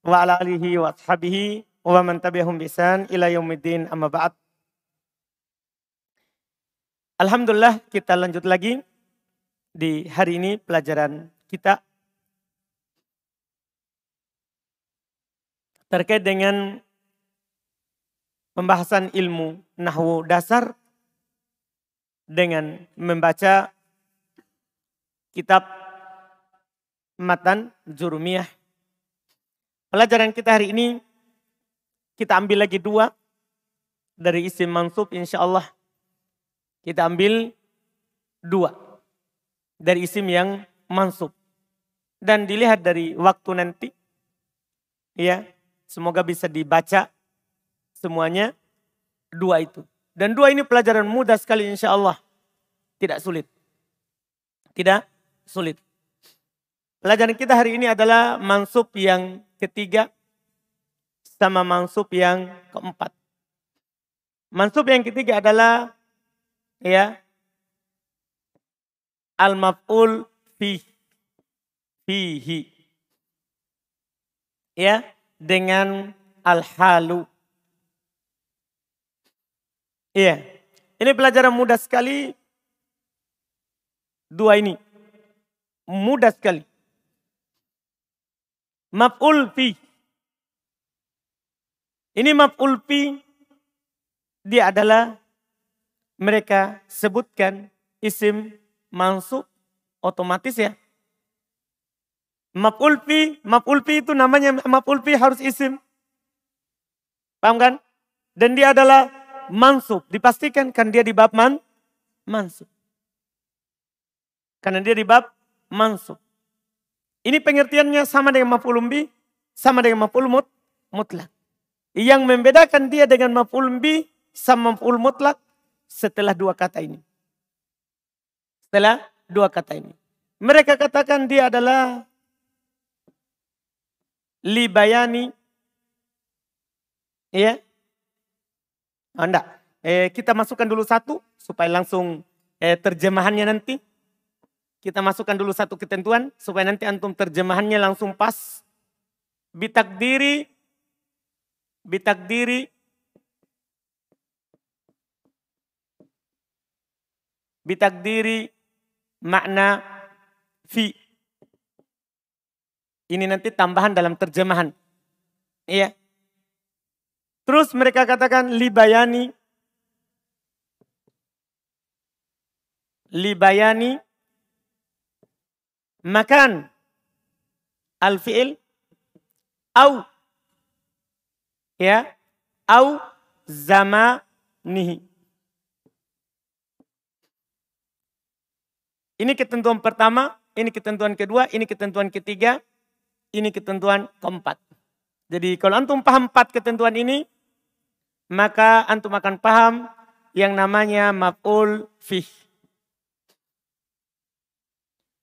wa ala alihi wa ashabihi wa man tabi'ahum bisan ila yaumiddin amma ba'd. Alhamdulillah kita lanjut lagi di hari ini pelajaran kita terkait dengan pembahasan ilmu nahwu dasar dengan membaca kitab Matan Jurumiyah. Pelajaran kita hari ini kita ambil lagi dua dari isim mansub insya Allah. Kita ambil dua dari isim yang mansub. Dan dilihat dari waktu nanti. Ya, semoga bisa dibaca semuanya dua itu. Dan dua ini pelajaran mudah sekali insya Allah. Tidak sulit. Tidak sulit. Pelajaran kita hari ini adalah mansub yang ketiga sama mansub yang keempat. Mansub yang ketiga adalah ya al-maf'ul fi fihi. Ya, dengan al-halu. Iya. Ini pelajaran mudah sekali. Dua ini. Mudah sekali. Maf'ul fi. Ini maf'ul fi. Dia adalah mereka sebutkan isim mansub otomatis ya. Maf'ul fi, maf'ul fi itu namanya maf'ul fi harus isim. Paham kan? Dan dia adalah mansub. Dipastikan kan dia di bab man, mansub. Karena dia di bab mansub. Ini pengertiannya sama dengan maf'ul bi, sama dengan maf'ul mut, mutlak. Yang membedakan dia dengan maf'ul bi sama maf'ul mutlak setelah dua kata ini. Setelah dua kata ini. Mereka katakan dia adalah libayani ya oh, eh, kita masukkan dulu satu supaya langsung eh, terjemahannya nanti kita masukkan dulu satu ketentuan supaya nanti antum terjemahannya langsung pas. Bitakdiri, bitakdiri, bitakdiri makna fi. Ini nanti tambahan dalam terjemahan. Iya. Terus mereka katakan libayani. Libayani makan al-fi'il au ya au zamanihi. Ini ketentuan pertama, ini ketentuan kedua, ini ketentuan ketiga, ini ketentuan keempat. Jadi kalau antum paham empat ketentuan ini, maka antum akan paham yang namanya maf'ul fih.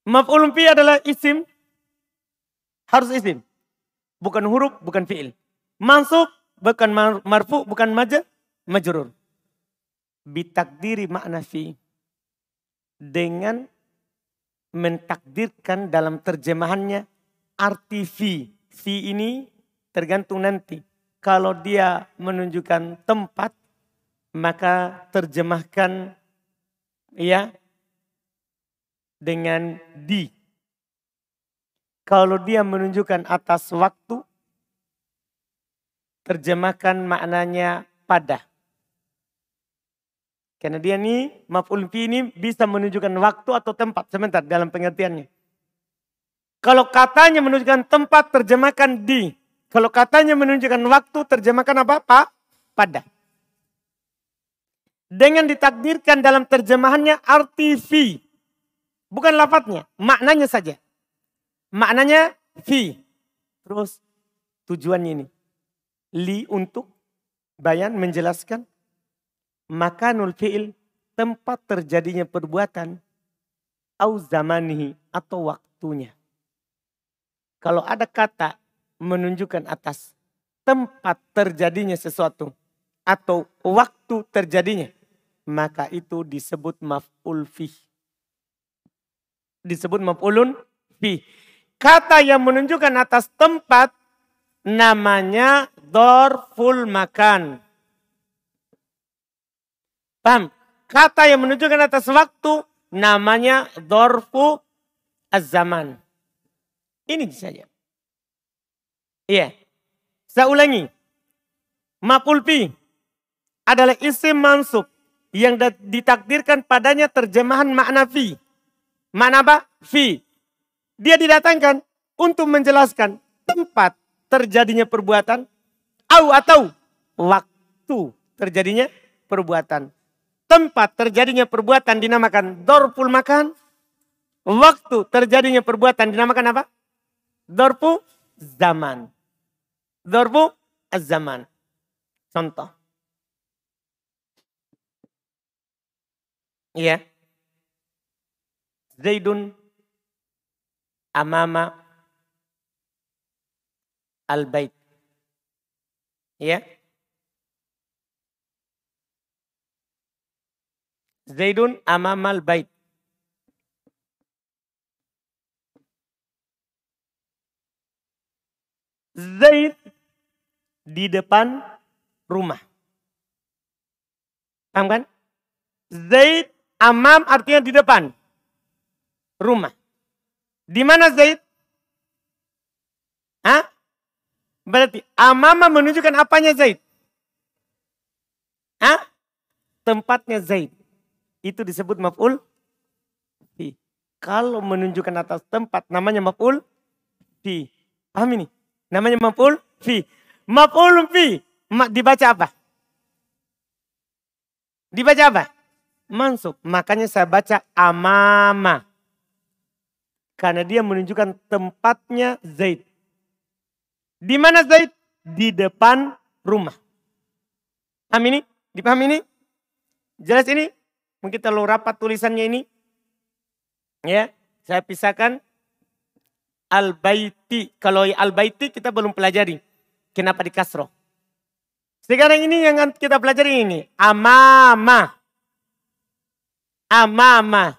Maf'ul fi adalah isim. Harus isim. Bukan huruf, bukan fi'il. Mansub, bukan marfu, bukan maja, majrur. Bitakdiri makna fi. Dengan mentakdirkan dalam terjemahannya arti fi. Fi ini tergantung nanti. Kalau dia menunjukkan tempat, maka terjemahkan ya dengan di. Kalau dia menunjukkan atas waktu, terjemahkan maknanya pada. Karena dia ini, maf'ul fi ini bisa menunjukkan waktu atau tempat. Sebentar dalam pengertiannya. Kalau katanya menunjukkan tempat, terjemahkan di. Kalau katanya menunjukkan waktu, terjemahkan apa? Pak? Pada. Dengan ditakdirkan dalam terjemahannya arti fi. Bukan lafadznya, maknanya saja. Maknanya fi. Terus tujuannya ini. Li untuk bayan menjelaskan. Maka nul fi'il tempat terjadinya perbuatan. Au zamanihi atau waktunya. Kalau ada kata menunjukkan atas tempat terjadinya sesuatu atau waktu terjadinya, maka itu disebut maf'ul fih disebut maf'ulun fi. Kata yang menunjukkan atas tempat namanya dorful makan. Paham? Kata yang menunjukkan atas waktu namanya dorfu az-zaman. Ini saja. Iya. Saya ulangi. Mapulpi adalah isim mansub yang ditakdirkan padanya terjemahan makna fi. Makna apa? Fi. Dia didatangkan untuk menjelaskan tempat terjadinya perbuatan au atau waktu terjadinya perbuatan. Tempat terjadinya perbuatan dinamakan dorpul makan. Waktu terjadinya perbuatan dinamakan apa? Dorpu zaman. Dorpu zaman. Contoh. Iya. Zaidun amama al-bait. Ya. Zaidun amama al-bait. Zaid di depan rumah. Paham kan? Zaid Amam artinya di depan. Rumah. Di mana Zaid? Hah? Berarti amama menunjukkan apanya Zaid? Hah? Tempatnya Zaid. Itu disebut maf'ul. Kalau menunjukkan atas tempat namanya maf'ul fi. Paham ini? Namanya maf'ul fi. Maf'ul fi dibaca apa? Dibaca apa? mansub. Makanya saya baca amama. Karena dia menunjukkan tempatnya Zaid. Di mana Zaid? Di depan rumah. Paham ini? Dipaham ini? Jelas ini? Mungkin terlalu rapat tulisannya ini. Ya, saya pisahkan al-baiti. Kalau al-baiti kita belum pelajari. Kenapa di kasroh? Sekarang ini yang kita pelajari ini. Amama amama.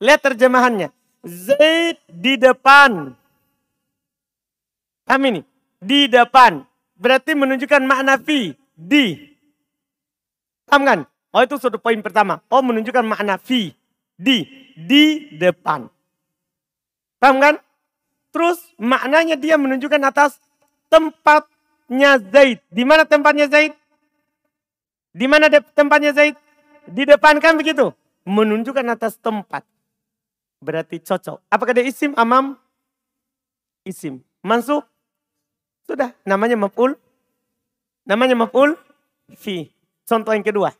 Lihat terjemahannya. Zaid di depan. Paham ini? Di depan. Berarti menunjukkan makna fi. Di. Paham kan? Oh itu suatu poin pertama. Oh menunjukkan makna fi. Di. Di depan. Paham kan? Terus maknanya dia menunjukkan atas tempatnya Zaid. Di mana tempatnya Zaid? Di mana tempatnya Zaid? Di depan kan begitu? menunjukkan atas tempat. Berarti cocok. Apakah ada isim amam? Isim. Mansub? Sudah. Namanya maf'ul. Namanya maf'ul fi. Contoh yang kedua.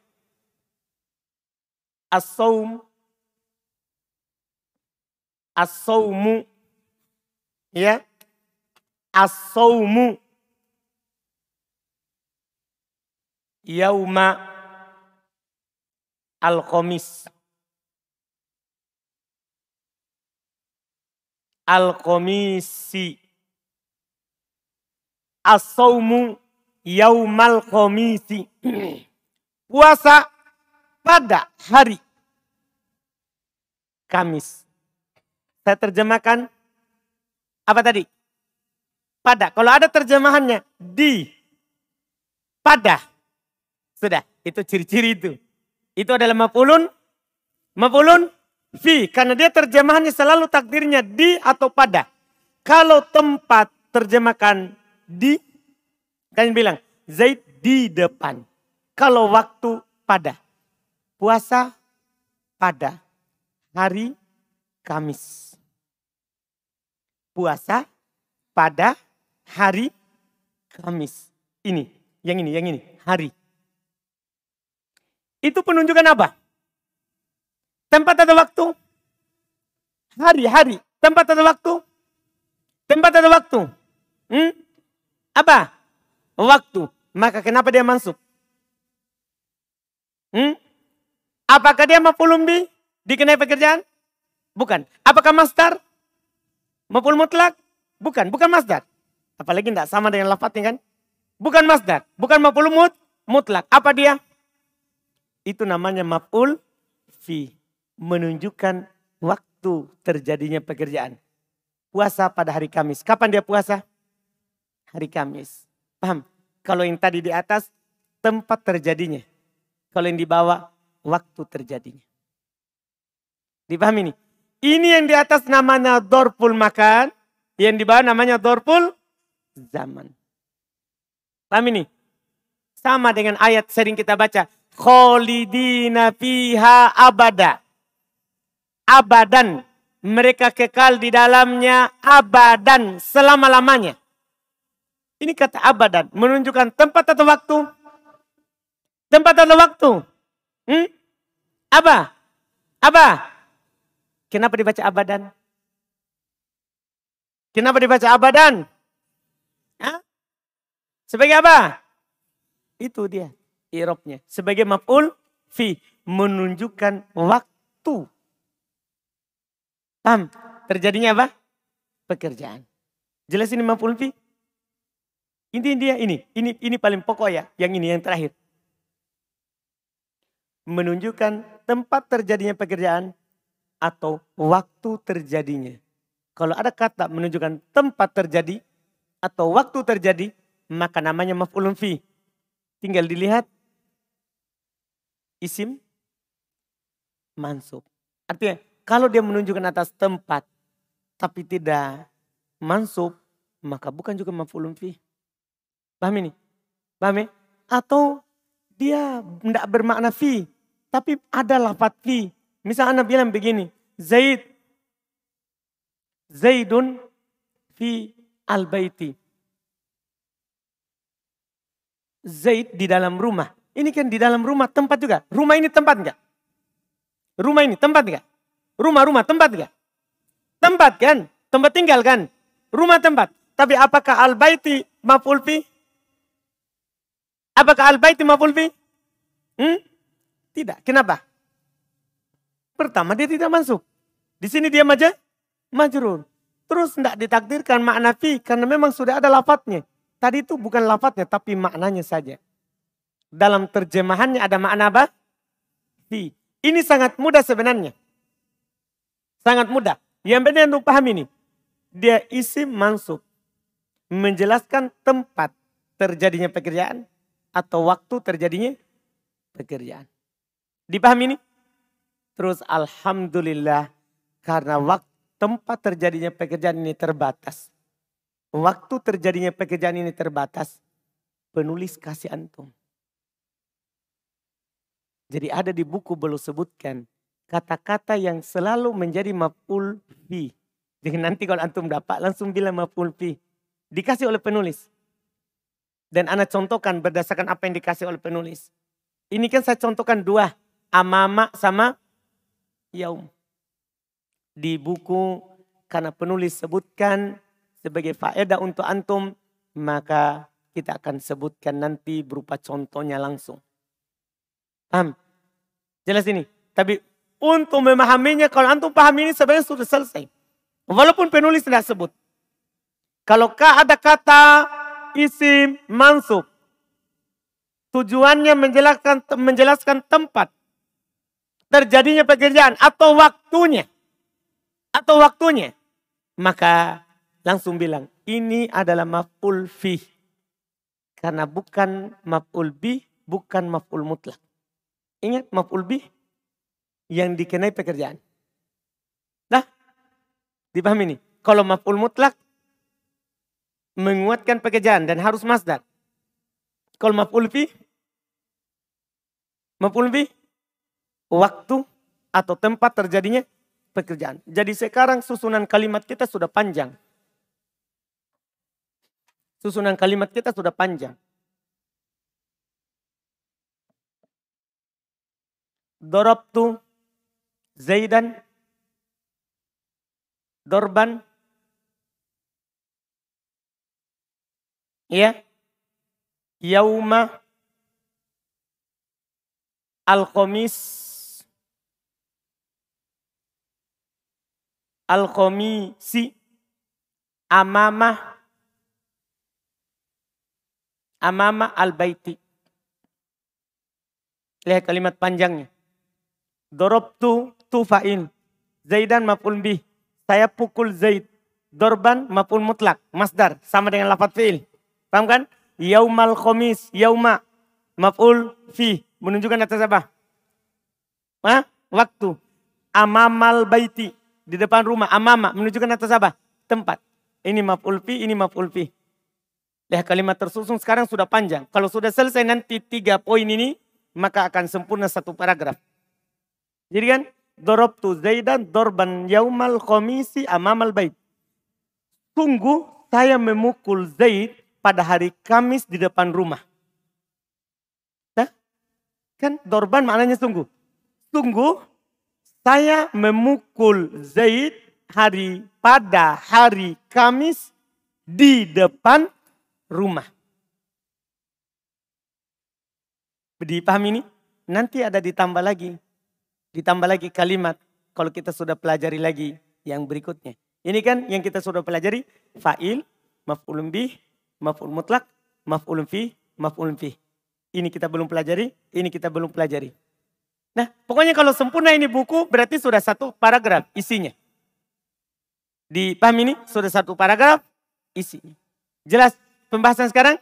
As-sawm. As-sawmu. Ya. As-sawmu. Yauma al-khamis. Al-komisi. As-sawmu yaumal komisi. Puasa pada hari Kamis. Saya terjemahkan apa tadi? Pada. Kalau ada terjemahannya di pada. Sudah, itu ciri-ciri itu. Itu adalah mafulun mafulun fi karena dia terjemahannya selalu takdirnya di atau pada. Kalau tempat terjemahkan di kan bilang Zaid di depan. Kalau waktu pada. Puasa pada hari Kamis. Puasa pada hari Kamis. Ini, yang ini, yang ini, hari. Itu penunjukan apa? Tempat atau waktu? Hari-hari. Tempat atau waktu? Tempat atau waktu? Hmm? Apa? Waktu. Maka kenapa dia masuk? Hmm? Apakah dia mafulumbi? Dikenai pekerjaan? Bukan. Apakah masdar? Maful mutlak? Bukan. Bukan masdar. Apalagi tidak sama dengan lafadznya kan? Bukan masdar. Bukan maful mut, mutlak. Apa dia? Itu namanya maful fi menunjukkan waktu terjadinya pekerjaan. Puasa pada hari Kamis. Kapan dia puasa? hari Kamis. Paham? Kalau yang tadi di atas tempat terjadinya. Kalau yang di bawah waktu terjadinya. Dipahami ini? Ini yang di atas namanya dorpul makan. Yang di bawah namanya dorpul zaman. Paham ini? Sama dengan ayat sering kita baca. Kholidina fiha abada. Abadan. Mereka kekal di dalamnya abadan selama-lamanya. Ini kata abadan. Menunjukkan tempat atau waktu? Tempat atau waktu? Hmm? Apa? Apa? Kenapa dibaca abadan? Kenapa dibaca abadan? Hah? Sebagai apa? Itu dia irobnya. Sebagai maf'ul fi. Menunjukkan waktu. Paham? Terjadinya apa? Pekerjaan. Jelas ini maf'ul fi? Ini dia ini. Ini ini paling pokok ya. Yang ini yang terakhir. Menunjukkan tempat terjadinya pekerjaan atau waktu terjadinya. Kalau ada kata menunjukkan tempat terjadi atau waktu terjadi, maka namanya maf'ulun fi. Tinggal dilihat isim mansub. Artinya kalau dia menunjukkan atas tempat tapi tidak mansub, maka bukan juga maf'ulun fi. Paham ini? Paham ya? Atau dia tidak bermakna fi, tapi ada lafat fi. Misal anak bilang begini, Zaid, Zaidun fi al-baiti. Zaid di dalam rumah. Ini kan di dalam rumah tempat juga. Rumah ini tempat enggak? Rumah ini tempat enggak? Rumah-rumah tempat enggak? Tempat kan? Tempat tinggal kan? Rumah tempat. Tapi apakah al-baiti maf'ul fi? Apakah al-baiti maf'ul fi? Hmm? Tidak. Kenapa? Pertama dia tidak masuk. Di sini dia maja majrur. Terus tidak ditakdirkan makna fi karena memang sudah ada lafadznya. Tadi itu bukan lafadznya tapi maknanya saja. Dalam terjemahannya ada makna apa? Fi. Ini sangat mudah sebenarnya. Sangat mudah. Yang benar untuk paham ini. Dia isi mansub. Menjelaskan tempat terjadinya pekerjaan. Atau waktu terjadinya pekerjaan. Dipahami ini? Terus Alhamdulillah. Karena waktu tempat terjadinya pekerjaan ini terbatas waktu terjadinya pekerjaan ini terbatas, penulis kasih antum. Jadi ada di buku belum sebutkan kata-kata yang selalu menjadi maf'ul fi. Jadi nanti kalau antum dapat langsung bilang maf'ul fi. Dikasih oleh penulis. Dan anak contohkan berdasarkan apa yang dikasih oleh penulis. Ini kan saya contohkan dua. Amama sama yaum. Di buku karena penulis sebutkan sebagai faedah untuk antum, maka kita akan sebutkan nanti berupa contohnya langsung. Paham? Jelas ini. Tapi untuk memahaminya, kalau antum paham ini sebenarnya sudah selesai. Walaupun penulis tidak sebut. Kalau ada kata isim mansub, tujuannya menjelaskan menjelaskan tempat terjadinya pekerjaan atau waktunya atau waktunya maka langsung bilang, ini adalah maf'ul fi. Karena bukan maf'ul bi, bukan maf'ul mutlak. Ingat maf'ul bi yang dikenai pekerjaan. Dah, dipahami ini. Kalau maf'ul mutlak menguatkan pekerjaan dan harus masdar. Kalau maf'ul fi, maf'ul fi waktu atau tempat terjadinya pekerjaan. Jadi sekarang susunan kalimat kita sudah panjang. Susunan kalimat kita sudah panjang. Dorobtu Zaidan Dorban. Ya. Yauma Al-Khamis. Al-Khamisi. Amamah amama al-baiti. Lihat kalimat panjangnya. Dorobtu tufain. Zaidan maf'ul bih. Saya pukul Zaid. Dorban maf'ul mutlak. Masdar. Sama dengan lafad fi'il. Paham kan? Yaumal khomis, yauma, maf'ul fi. Menunjukkan atas apa? Hah? Waktu. Amamal baiti. Di depan rumah. Amama. Menunjukkan atas apa? Tempat. Ini maf'ul fi, ini maf'ul fi. Lihat kalimat tersusun sekarang sudah panjang. Kalau sudah selesai nanti tiga poin ini, maka akan sempurna satu paragraf. Jadi kan, Dorob tu Zaidan dorban yaumal komisi amamal bait. Sungguh saya memukul Zaid pada hari Kamis di depan rumah. Nah, kan dorban maknanya sungguh. Sungguh saya memukul Zaid hari pada hari Kamis di depan rumah. Dipahami ini? Nanti ada ditambah lagi. Ditambah lagi kalimat kalau kita sudah pelajari lagi yang berikutnya. Ini kan yang kita sudah pelajari fa'il, maf'ulun bih, maf'ul mutlak, maf'ulun fi, maf'ulun fi. Ini kita belum pelajari, ini kita belum pelajari. Nah, pokoknya kalau sempurna ini buku berarti sudah satu paragraf isinya. Dipahami ini? Sudah satu paragraf isinya. Jelas pembahasan sekarang?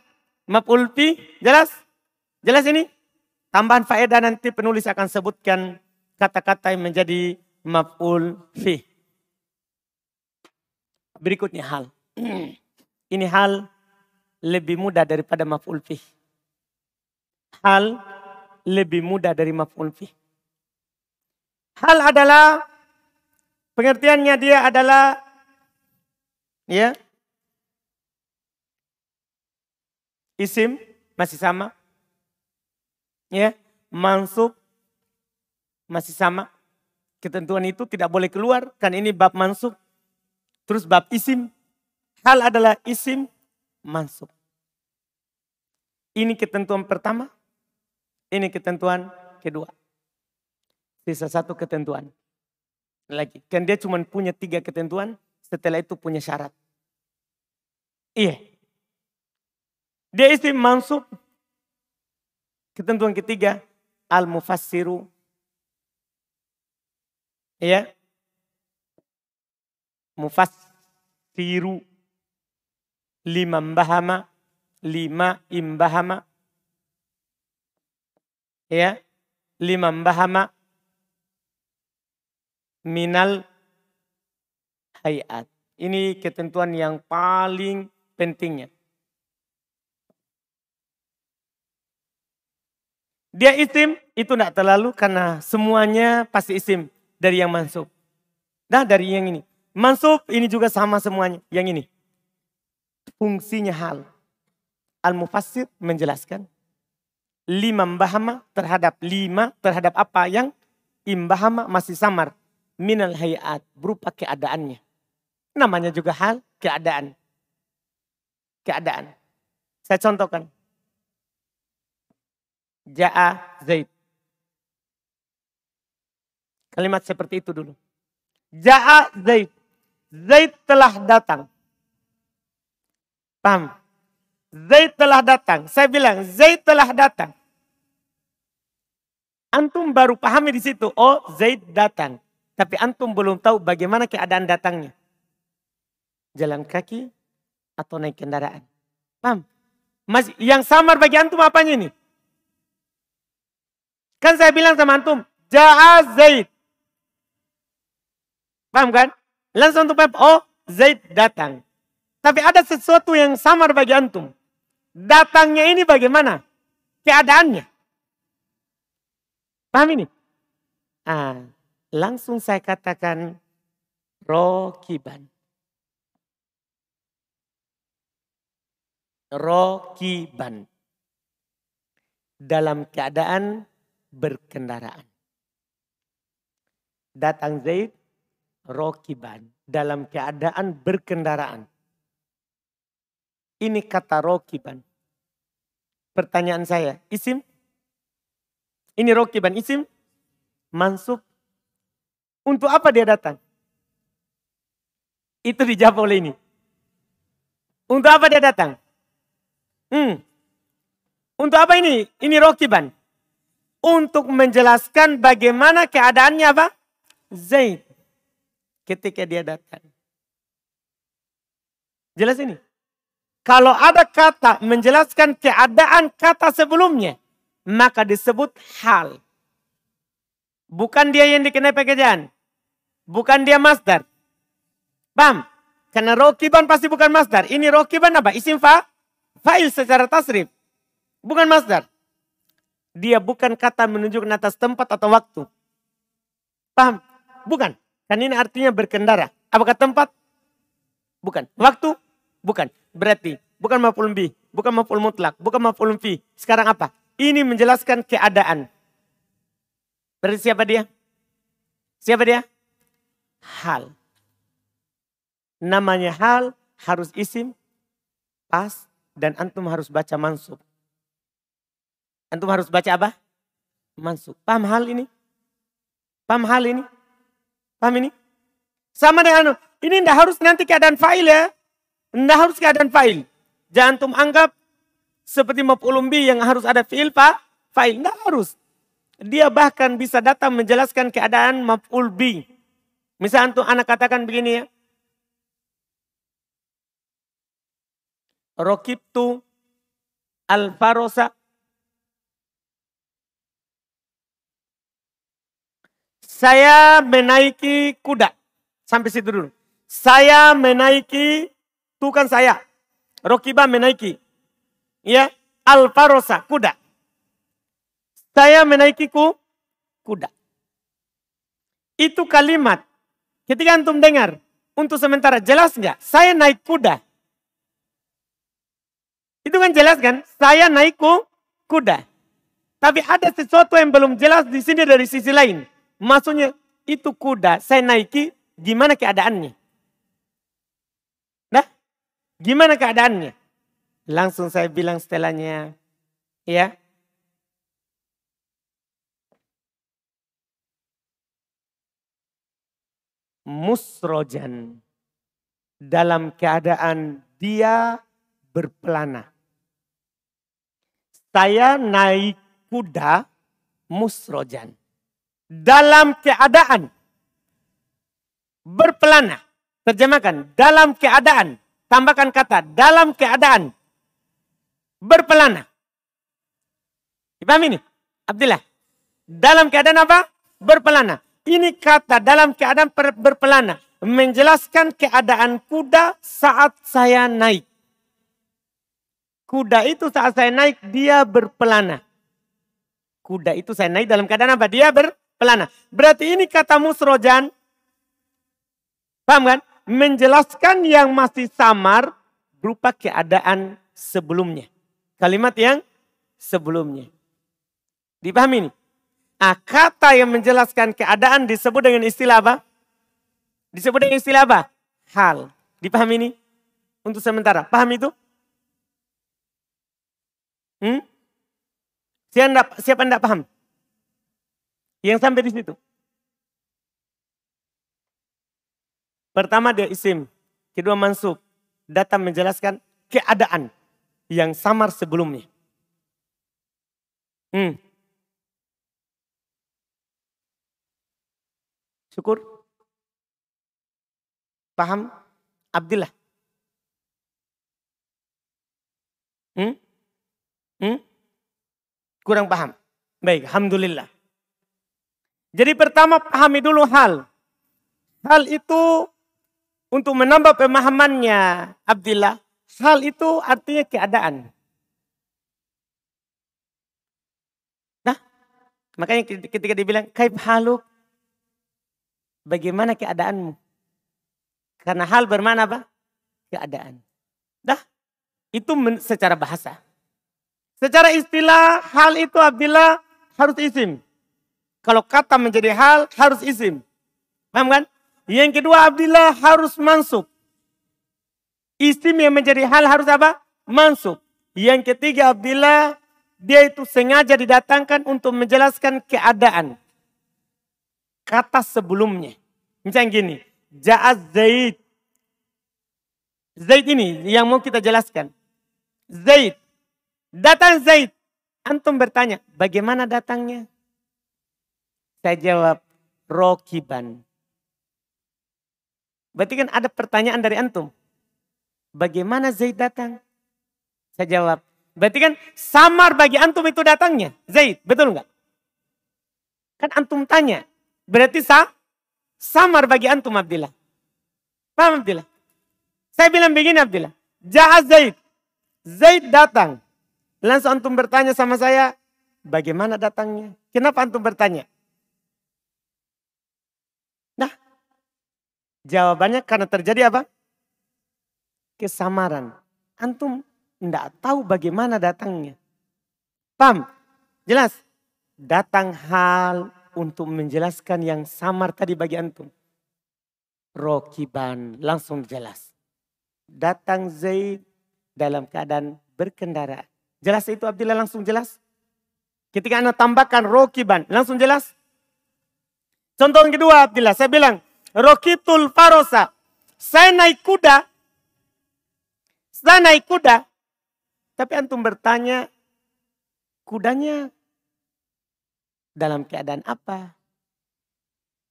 Maf'ul fi, jelas? Jelas ini? Tambahan faedah nanti penulis akan sebutkan kata-kata yang menjadi maf'ul fi. Berikutnya hal. Ini hal lebih mudah daripada maf'ul fi. Hal lebih mudah dari maf'ul fi. Hal adalah pengertiannya dia adalah ya isim masih sama ya mansub masih sama. Ketentuan itu tidak boleh keluar. Kan ini bab mansub. Terus bab isim. Hal adalah isim mansub. Ini ketentuan pertama. Ini ketentuan kedua. Sisa satu ketentuan. Lagi. Kan dia cuma punya tiga ketentuan. Setelah itu punya syarat. Iya. Dia isim mansub. Ketentuan ketiga. Al-mufassiru ya mufassiru. Lima bahama lima imbahama. Ya lima bahama minal hayat. Ini ketentuan yang paling pentingnya. Dia isim itu tidak terlalu karena semuanya pasti isim dari yang mansub. Nah dari yang ini. Mansub ini juga sama semuanya. Yang ini. Fungsinya hal. Al-Mufassir menjelaskan. Lima mbahama terhadap lima terhadap apa yang imbahama masih samar. Minal hayat berupa keadaannya. Namanya juga hal keadaan. Keadaan. Saya contohkan. Ja'a Zaid. Kalimat seperti itu dulu. Ja'a Zaid. Zaid telah datang. Paham? Zaid telah datang. Saya bilang Zaid telah datang. Antum baru pahami di situ. Oh Zaid datang. Tapi antum belum tahu bagaimana keadaan datangnya. Jalan kaki atau naik kendaraan. Paham? Mas, yang samar bagi antum apanya ini? Kan saya bilang sama antum. Ja'a Zaid. Paham kan? Langsung untuk oh Zaid datang. Tapi ada sesuatu yang samar bagi antum. Datangnya ini bagaimana? Keadaannya. Paham ini? Ah, langsung saya katakan rokiban. Rokiban. Dalam keadaan berkendaraan. Datang Zaid rokiban. Dalam keadaan berkendaraan. Ini kata rokiban. Pertanyaan saya, isim? Ini rokiban, isim? Mansub? Untuk apa dia datang? Itu dijawab oleh ini. Untuk apa dia datang? Hmm. Untuk apa ini? Ini rokiban. Untuk menjelaskan bagaimana keadaannya apa? Zaid ketika dia datang. Jelas ini? Kalau ada kata menjelaskan keadaan kata sebelumnya, maka disebut hal. Bukan dia yang dikenai pekerjaan. Bukan dia masdar. Paham? Karena rokiban pasti bukan masdar. Ini rokiban apa? Isim fa? Fa'il secara tasrif. Bukan masdar. Dia bukan kata menunjukkan atas tempat atau waktu. Paham? Bukan. Kan ini artinya berkendara. Apakah tempat? Bukan. Waktu? Bukan. Berarti bukan maf'ul bi, bukan maf'ul mutlak, bukan maf'ul fi. Sekarang apa? Ini menjelaskan keadaan. Berarti siapa dia? Siapa dia? Hal. Namanya hal harus isim, pas, dan antum harus baca mansub. Antum harus baca apa? Mansub. Paham hal ini? Paham hal ini? Paham ini? Sama dengan ini tidak harus nanti keadaan fa'il ya. Tidak harus keadaan fa'il. Jangan tum anggap seperti maf'ulumbi yang harus ada fi'il pak, fa'il. Tidak harus. Dia bahkan bisa datang menjelaskan keadaan maf'ul bi. Misal antum anak katakan begini ya. Rokibtu al-farosa Saya menaiki kuda. Sampai situ dulu. Saya menaiki itu kan saya. Rokiba menaiki. Ya, alfarosa, kuda. Saya menaiki ku, kuda. Itu kalimat. Ketika antum dengar, untuk sementara jelas nggak? Saya naik kuda. Itu kan jelas kan? Saya naik ku, kuda. Tapi ada sesuatu yang belum jelas di sini dari sisi lain. Maksudnya itu kuda saya naiki gimana keadaannya? Gimana keadaannya? Langsung saya bilang setelahnya, ya. Musrojan dalam keadaan dia berpelana. Saya naik kuda musrojan. Dalam keadaan berpelana. Terjemahkan, dalam keadaan Tambahkan kata dalam keadaan berpelana. Dipahami ini? Abdullah. Dalam keadaan apa? Berpelana. Ini kata dalam keadaan berpelana. Menjelaskan keadaan kuda saat saya naik. Kuda itu saat saya naik dia berpelana. Kuda itu saya naik dalam keadaan apa? Dia berpelana. Berarti ini kata musrojan. Paham kan? menjelaskan yang masih samar berupa keadaan sebelumnya. Kalimat yang sebelumnya. Dipahami ini? Nah, kata yang menjelaskan keadaan disebut dengan istilah apa? Disebut dengan istilah apa? Hal. Dipahami ini? Untuk sementara. Paham itu? Hmm? Siapa enggak paham? Yang sampai di situ. Pertama dia isim, kedua mansub. Datang menjelaskan keadaan yang samar sebelumnya. Hmm. Syukur. Paham? Abdullah. Hmm? Hmm? Kurang paham. Baik, Alhamdulillah. Jadi pertama pahami dulu hal. Hal itu untuk menambah pemahamannya Abdullah, hal itu artinya keadaan. Nah, makanya ketika dibilang kaib haluk, bagaimana keadaanmu? Karena hal bermana apa? Keadaan. Dah, itu secara bahasa. Secara istilah, hal itu Abdullah harus isim. Kalau kata menjadi hal, harus isim. Paham kan? Yang kedua Abdullah harus mansub. Isim yang menjadi hal harus apa? Mansub. Yang ketiga Abdullah dia itu sengaja didatangkan untuk menjelaskan keadaan. Kata sebelumnya. Misalnya gini. Ja'az Zaid. Zaid ini yang mau kita jelaskan. Zaid. Datang Zaid. Antum bertanya, bagaimana datangnya? Saya jawab, rokiban. Berarti kan ada pertanyaan dari antum. Bagaimana Zaid datang? Saya jawab. Berarti kan samar bagi antum itu datangnya. Zaid, betul nggak? Kan antum tanya. Berarti sah, samar bagi antum Abdillah. Paham Abdillah? Saya bilang begini Abdillah. Jahat Zaid. Zaid datang. Langsung antum bertanya sama saya. Bagaimana datangnya? Kenapa antum bertanya? Nah, jawabannya karena terjadi apa? Kesamaran. Antum tidak tahu bagaimana datangnya. Pam, Jelas? Datang hal untuk menjelaskan yang samar tadi bagi antum. Rokiban, langsung jelas. Datang Zaid dalam keadaan berkendara. Jelas itu Abdillah langsung jelas? Ketika anda tambahkan rokiban, langsung jelas? Contoh yang kedua Abdillah, saya bilang, Rokitul Farosa. Saya naik kuda, saya naik kuda, tapi antum bertanya, kudanya dalam keadaan apa?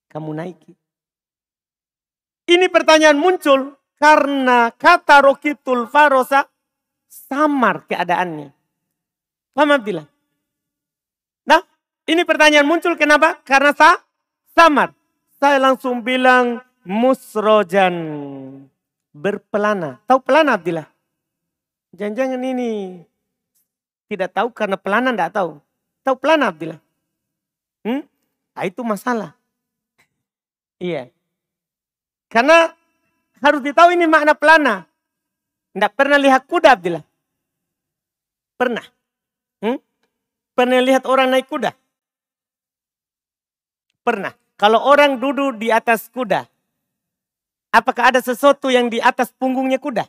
Kamu naiki. Ini pertanyaan muncul karena kata rokitul farosa samar keadaannya. Paham bilang? Nah, ini pertanyaan muncul kenapa? Karena sa samar. Saya langsung bilang musrojan. Berpelana. Tahu pelana Abdillah? Jangan-jangan ini tidak tahu karena pelana tidak tahu. Tahu pelana Abdillah? Hmm? Nah, itu masalah. Iya. Karena harus ditahu ini makna pelana. Tidak pernah lihat kuda Abdillah? Pernah. Hmm? Pernah lihat orang naik kuda? Pernah. Kalau orang duduk di atas kuda, apakah ada sesuatu yang di atas punggungnya kuda?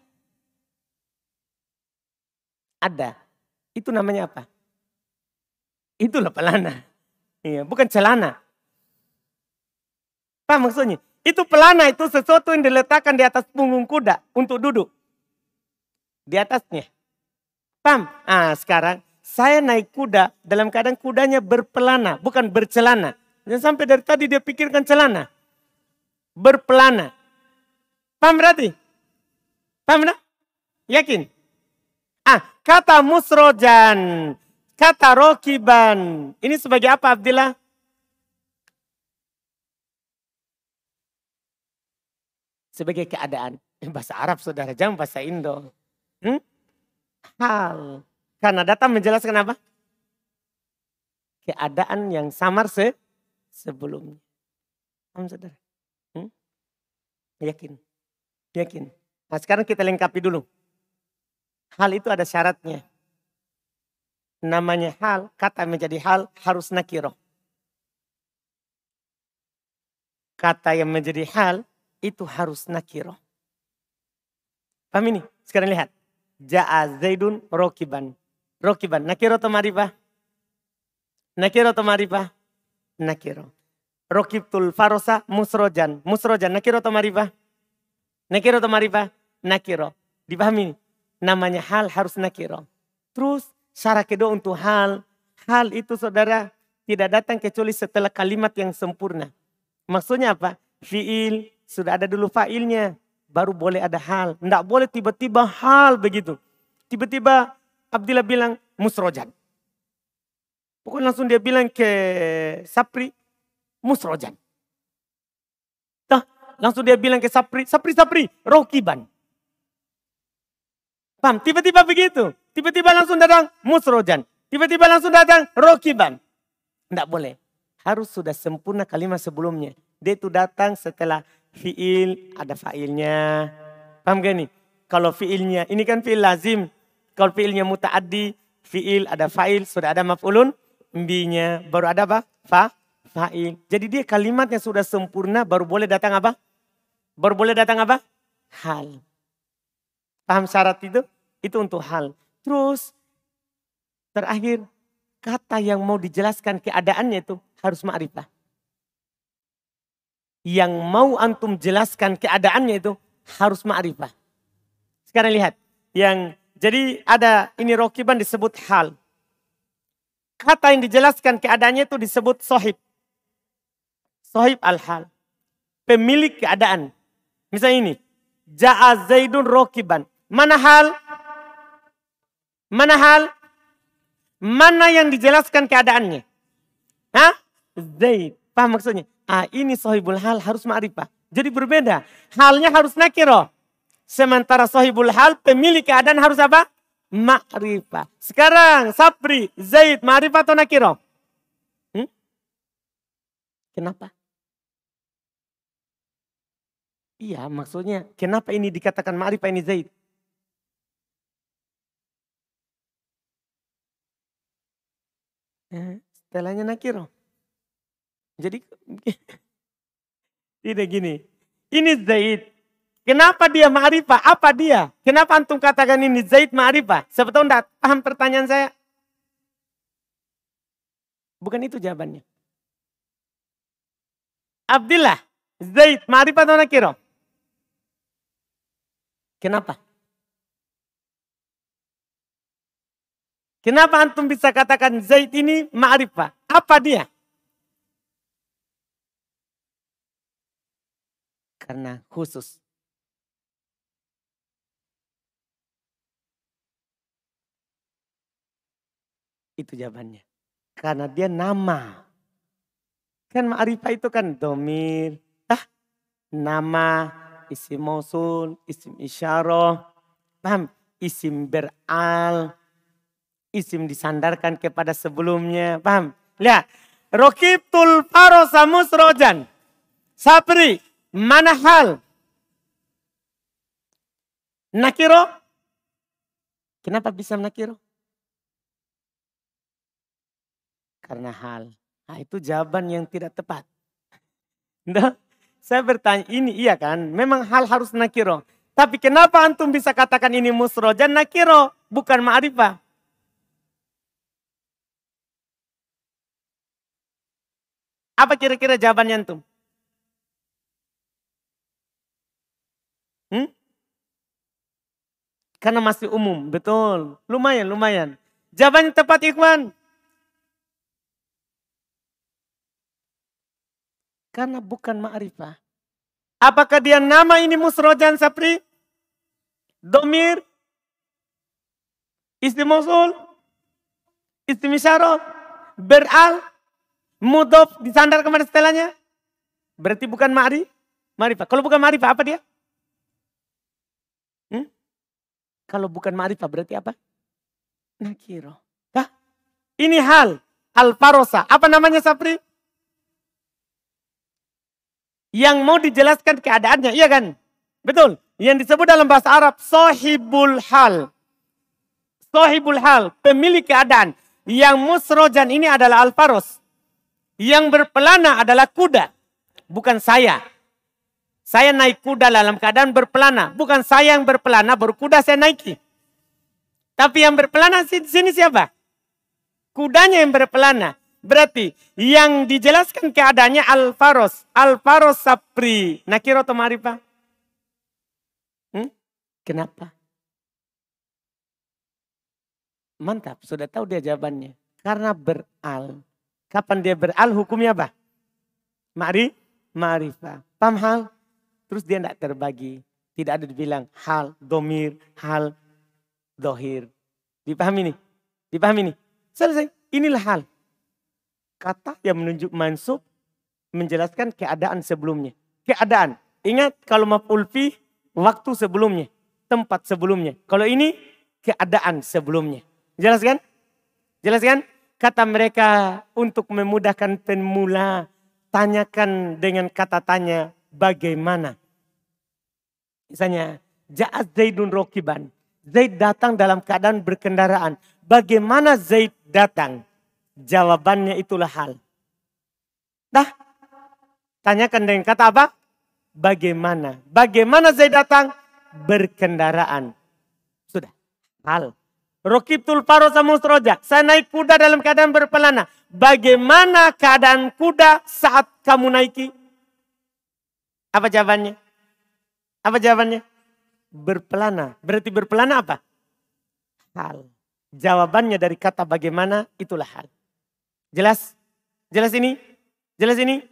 Ada. Itu namanya apa? Itulah pelana. Iya, bukan celana. Apa maksudnya? Itu pelana itu sesuatu yang diletakkan di atas punggung kuda untuk duduk. Di atasnya. Paham? Ah, sekarang saya naik kuda dalam keadaan kudanya berpelana, bukan bercelana. Dan sampai dari tadi dia pikirkan celana. Berpelana. Paham berarti? Paham enggak? Yakin? Ah, kata musrojan, kata rokiban. Ini sebagai apa Abdillah? Sebagai keadaan. Bahasa Arab saudara, jangan bahasa Indo. Hmm? Hal. Karena datang menjelaskan apa? Keadaan yang samar se sebelumnya. Paham saudara? Hmm? Yakin? Yakin? Nah sekarang kita lengkapi dulu. Hal itu ada syaratnya. Namanya hal, kata menjadi hal harus nakiro. Kata yang menjadi hal itu harus nakiro. Paham ini? Sekarang lihat. Ja'a Zaidun rokiban. Rokiban. Nakiro atau marifah? Nakiro atau marifah? Nakiro. Rokibtul farosa musrojan. Musrojan. Nakiro atau marifah? Nakiro atau marifah? Nakiro. Dipahami? namanya hal harus nakiro. Terus syarat kedua untuk hal. Hal itu saudara tidak datang kecuali setelah kalimat yang sempurna. Maksudnya apa? Fiil sudah ada dulu failnya. Baru boleh ada hal. Tidak boleh tiba-tiba hal begitu. Tiba-tiba Abdillah bilang musrojan. Pokoknya langsung dia bilang ke Sapri, musrojan. Nah, langsung dia bilang ke Sapri, Sapri, Sapri, rokiban. Paham? Tiba-tiba begitu. Tiba-tiba langsung datang musrojan. Tiba-tiba langsung datang rokiban. Tidak boleh. Harus sudah sempurna kalimat sebelumnya. Dia itu datang setelah fiil ada failnya. Paham gak nih? Kalau fiilnya, ini kan fiil lazim. Kalau fiilnya mutaaddi, fiil ada fail, sudah ada maf'ulun. Mbinya, baru ada apa? Fa, fa'il. Jadi dia kalimatnya sudah sempurna, baru boleh datang apa? Baru boleh datang apa? Hal. Paham syarat itu? Itu untuk hal. Terus terakhir kata yang mau dijelaskan keadaannya itu harus ma'rifah. Yang mau antum jelaskan keadaannya itu harus ma'rifah. Sekarang lihat. Yang jadi ada ini rokiban disebut hal. Kata yang dijelaskan keadaannya itu disebut sohib. Sohib al-hal. Pemilik keadaan. Misalnya ini. Ja'a Zaidun rokiban. Mana hal? Mana hal? Mana yang dijelaskan keadaannya? Hah? Zaid. Paham maksudnya? Ah, ini sohibul hal harus ma'rifah. Jadi berbeda. Halnya harus nakiro. Sementara sohibul hal pemilik keadaan harus apa? Ma'rifah. Sekarang Sapri, Zaid, ma'rifah atau nakiro? Hmm? Kenapa? Iya maksudnya kenapa ini dikatakan ma'rifah ini Zaid? Eh, setelahnya nakiro. Jadi tidak gini. Ini Zaid. Kenapa dia ma'rifah? Apa dia? Kenapa antum katakan ini Zaid ma'rifah? Tahu enggak paham pertanyaan saya? Bukan itu jawabannya. Abdullah, Zaid, ma'rifah atau nakiro? Kenapa? Kenapa antum bisa katakan Zaid ini ma'rifah? Apa dia? Karena khusus. Itu jawabannya. Karena dia nama. Kan ma'rifah itu kan domir. Ah, nama, isim mausul, isim isyarah. Paham? Isim beral isim disandarkan kepada sebelumnya. Paham? Lihat. Rokibtul farosa musrojan. Sapri. Mana hal? Nakiro. Kenapa bisa nakiro? Karena hal. Nah, itu jawaban yang tidak tepat. Nah, saya bertanya ini iya kan? Memang hal harus nakiro. Tapi kenapa antum bisa katakan ini musrojan nakiro? Bukan ma'rifah. Apa kira-kira jawabannya antum? Hmm? Karena masih umum, betul. Lumayan, lumayan. Jawabannya tepat Ikhwan. Karena bukan ma'rifah. Apakah dia nama ini musrojan sapri? Domir? Isti mosul? Isti Beral? Mudof disandar kepada setelahnya. Berarti bukan ma'ri, ma'rifah. Kalau bukan ma'rifah apa dia? Hmm? Kalau bukan ma'rifah berarti apa? Nakiro. Hah? Ini hal. Al-Farosa. Apa namanya Sapri? Yang mau dijelaskan keadaannya. Iya kan? Betul. Yang disebut dalam bahasa Arab. Sohibul hal. Sohibul hal. Pemilik keadaan. Yang musrojan ini adalah Al-Faros. Yang berpelana adalah kuda, bukan saya. Saya naik kuda dalam keadaan berpelana, bukan saya yang berpelana, berkuda saya naiki. Tapi yang berpelana di sini siapa? Kudanya yang berpelana. Berarti yang dijelaskan keadaannya Al-Faros. Al-Faros Sapri. Nakiro atau Marifa? Hmm? Kenapa? Mantap, sudah tahu dia jawabannya. Karena beral. Kapan dia beral hukumnya apa? Ma'ri, ma'rifah. Paham hal? Terus dia tidak terbagi. Tidak ada dibilang hal, domir, hal, dohir. Dipahami nih? Dipahami nih? Selesai. Inilah hal. Kata yang menunjuk mansub menjelaskan keadaan sebelumnya. Keadaan. Ingat kalau maf'ul fi waktu sebelumnya, tempat sebelumnya. Kalau ini keadaan sebelumnya. Jelas kan? Jelas kan? Kata mereka untuk memudahkan pemula, tanyakan dengan kata tanya bagaimana. Misalnya, Ja'at Zaidun Rokiban. Zaid datang dalam keadaan berkendaraan. Bagaimana Zaid datang? Jawabannya itulah hal. Dah, tanyakan dengan kata apa? Bagaimana? Bagaimana Zaid datang? Berkendaraan. Sudah, hal. Rokibtul farosa musroja. Saya naik kuda dalam keadaan berpelana. Bagaimana keadaan kuda saat kamu naiki? Apa jawabannya? Apa jawabannya? Berpelana. Berarti berpelana apa? Hal. Jawabannya dari kata bagaimana itulah hal. Jelas? Jelas ini? Jelas ini?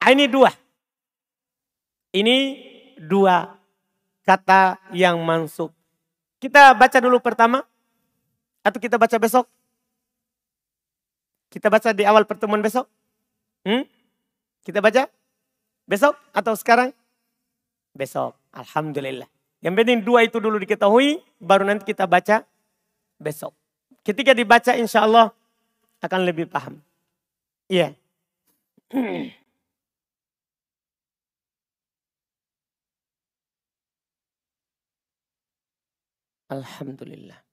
Ah, ini dua. Ini dua kata yang mansub. Kita baca dulu pertama. Atau kita baca besok? Kita baca di awal pertemuan besok? Hmm? Kita baca? Besok atau sekarang? Besok. Alhamdulillah. Yang penting dua itu dulu diketahui, baru nanti kita baca besok. Ketika dibaca insya Allah akan lebih paham. Iya. Yeah. Alhamdulillah.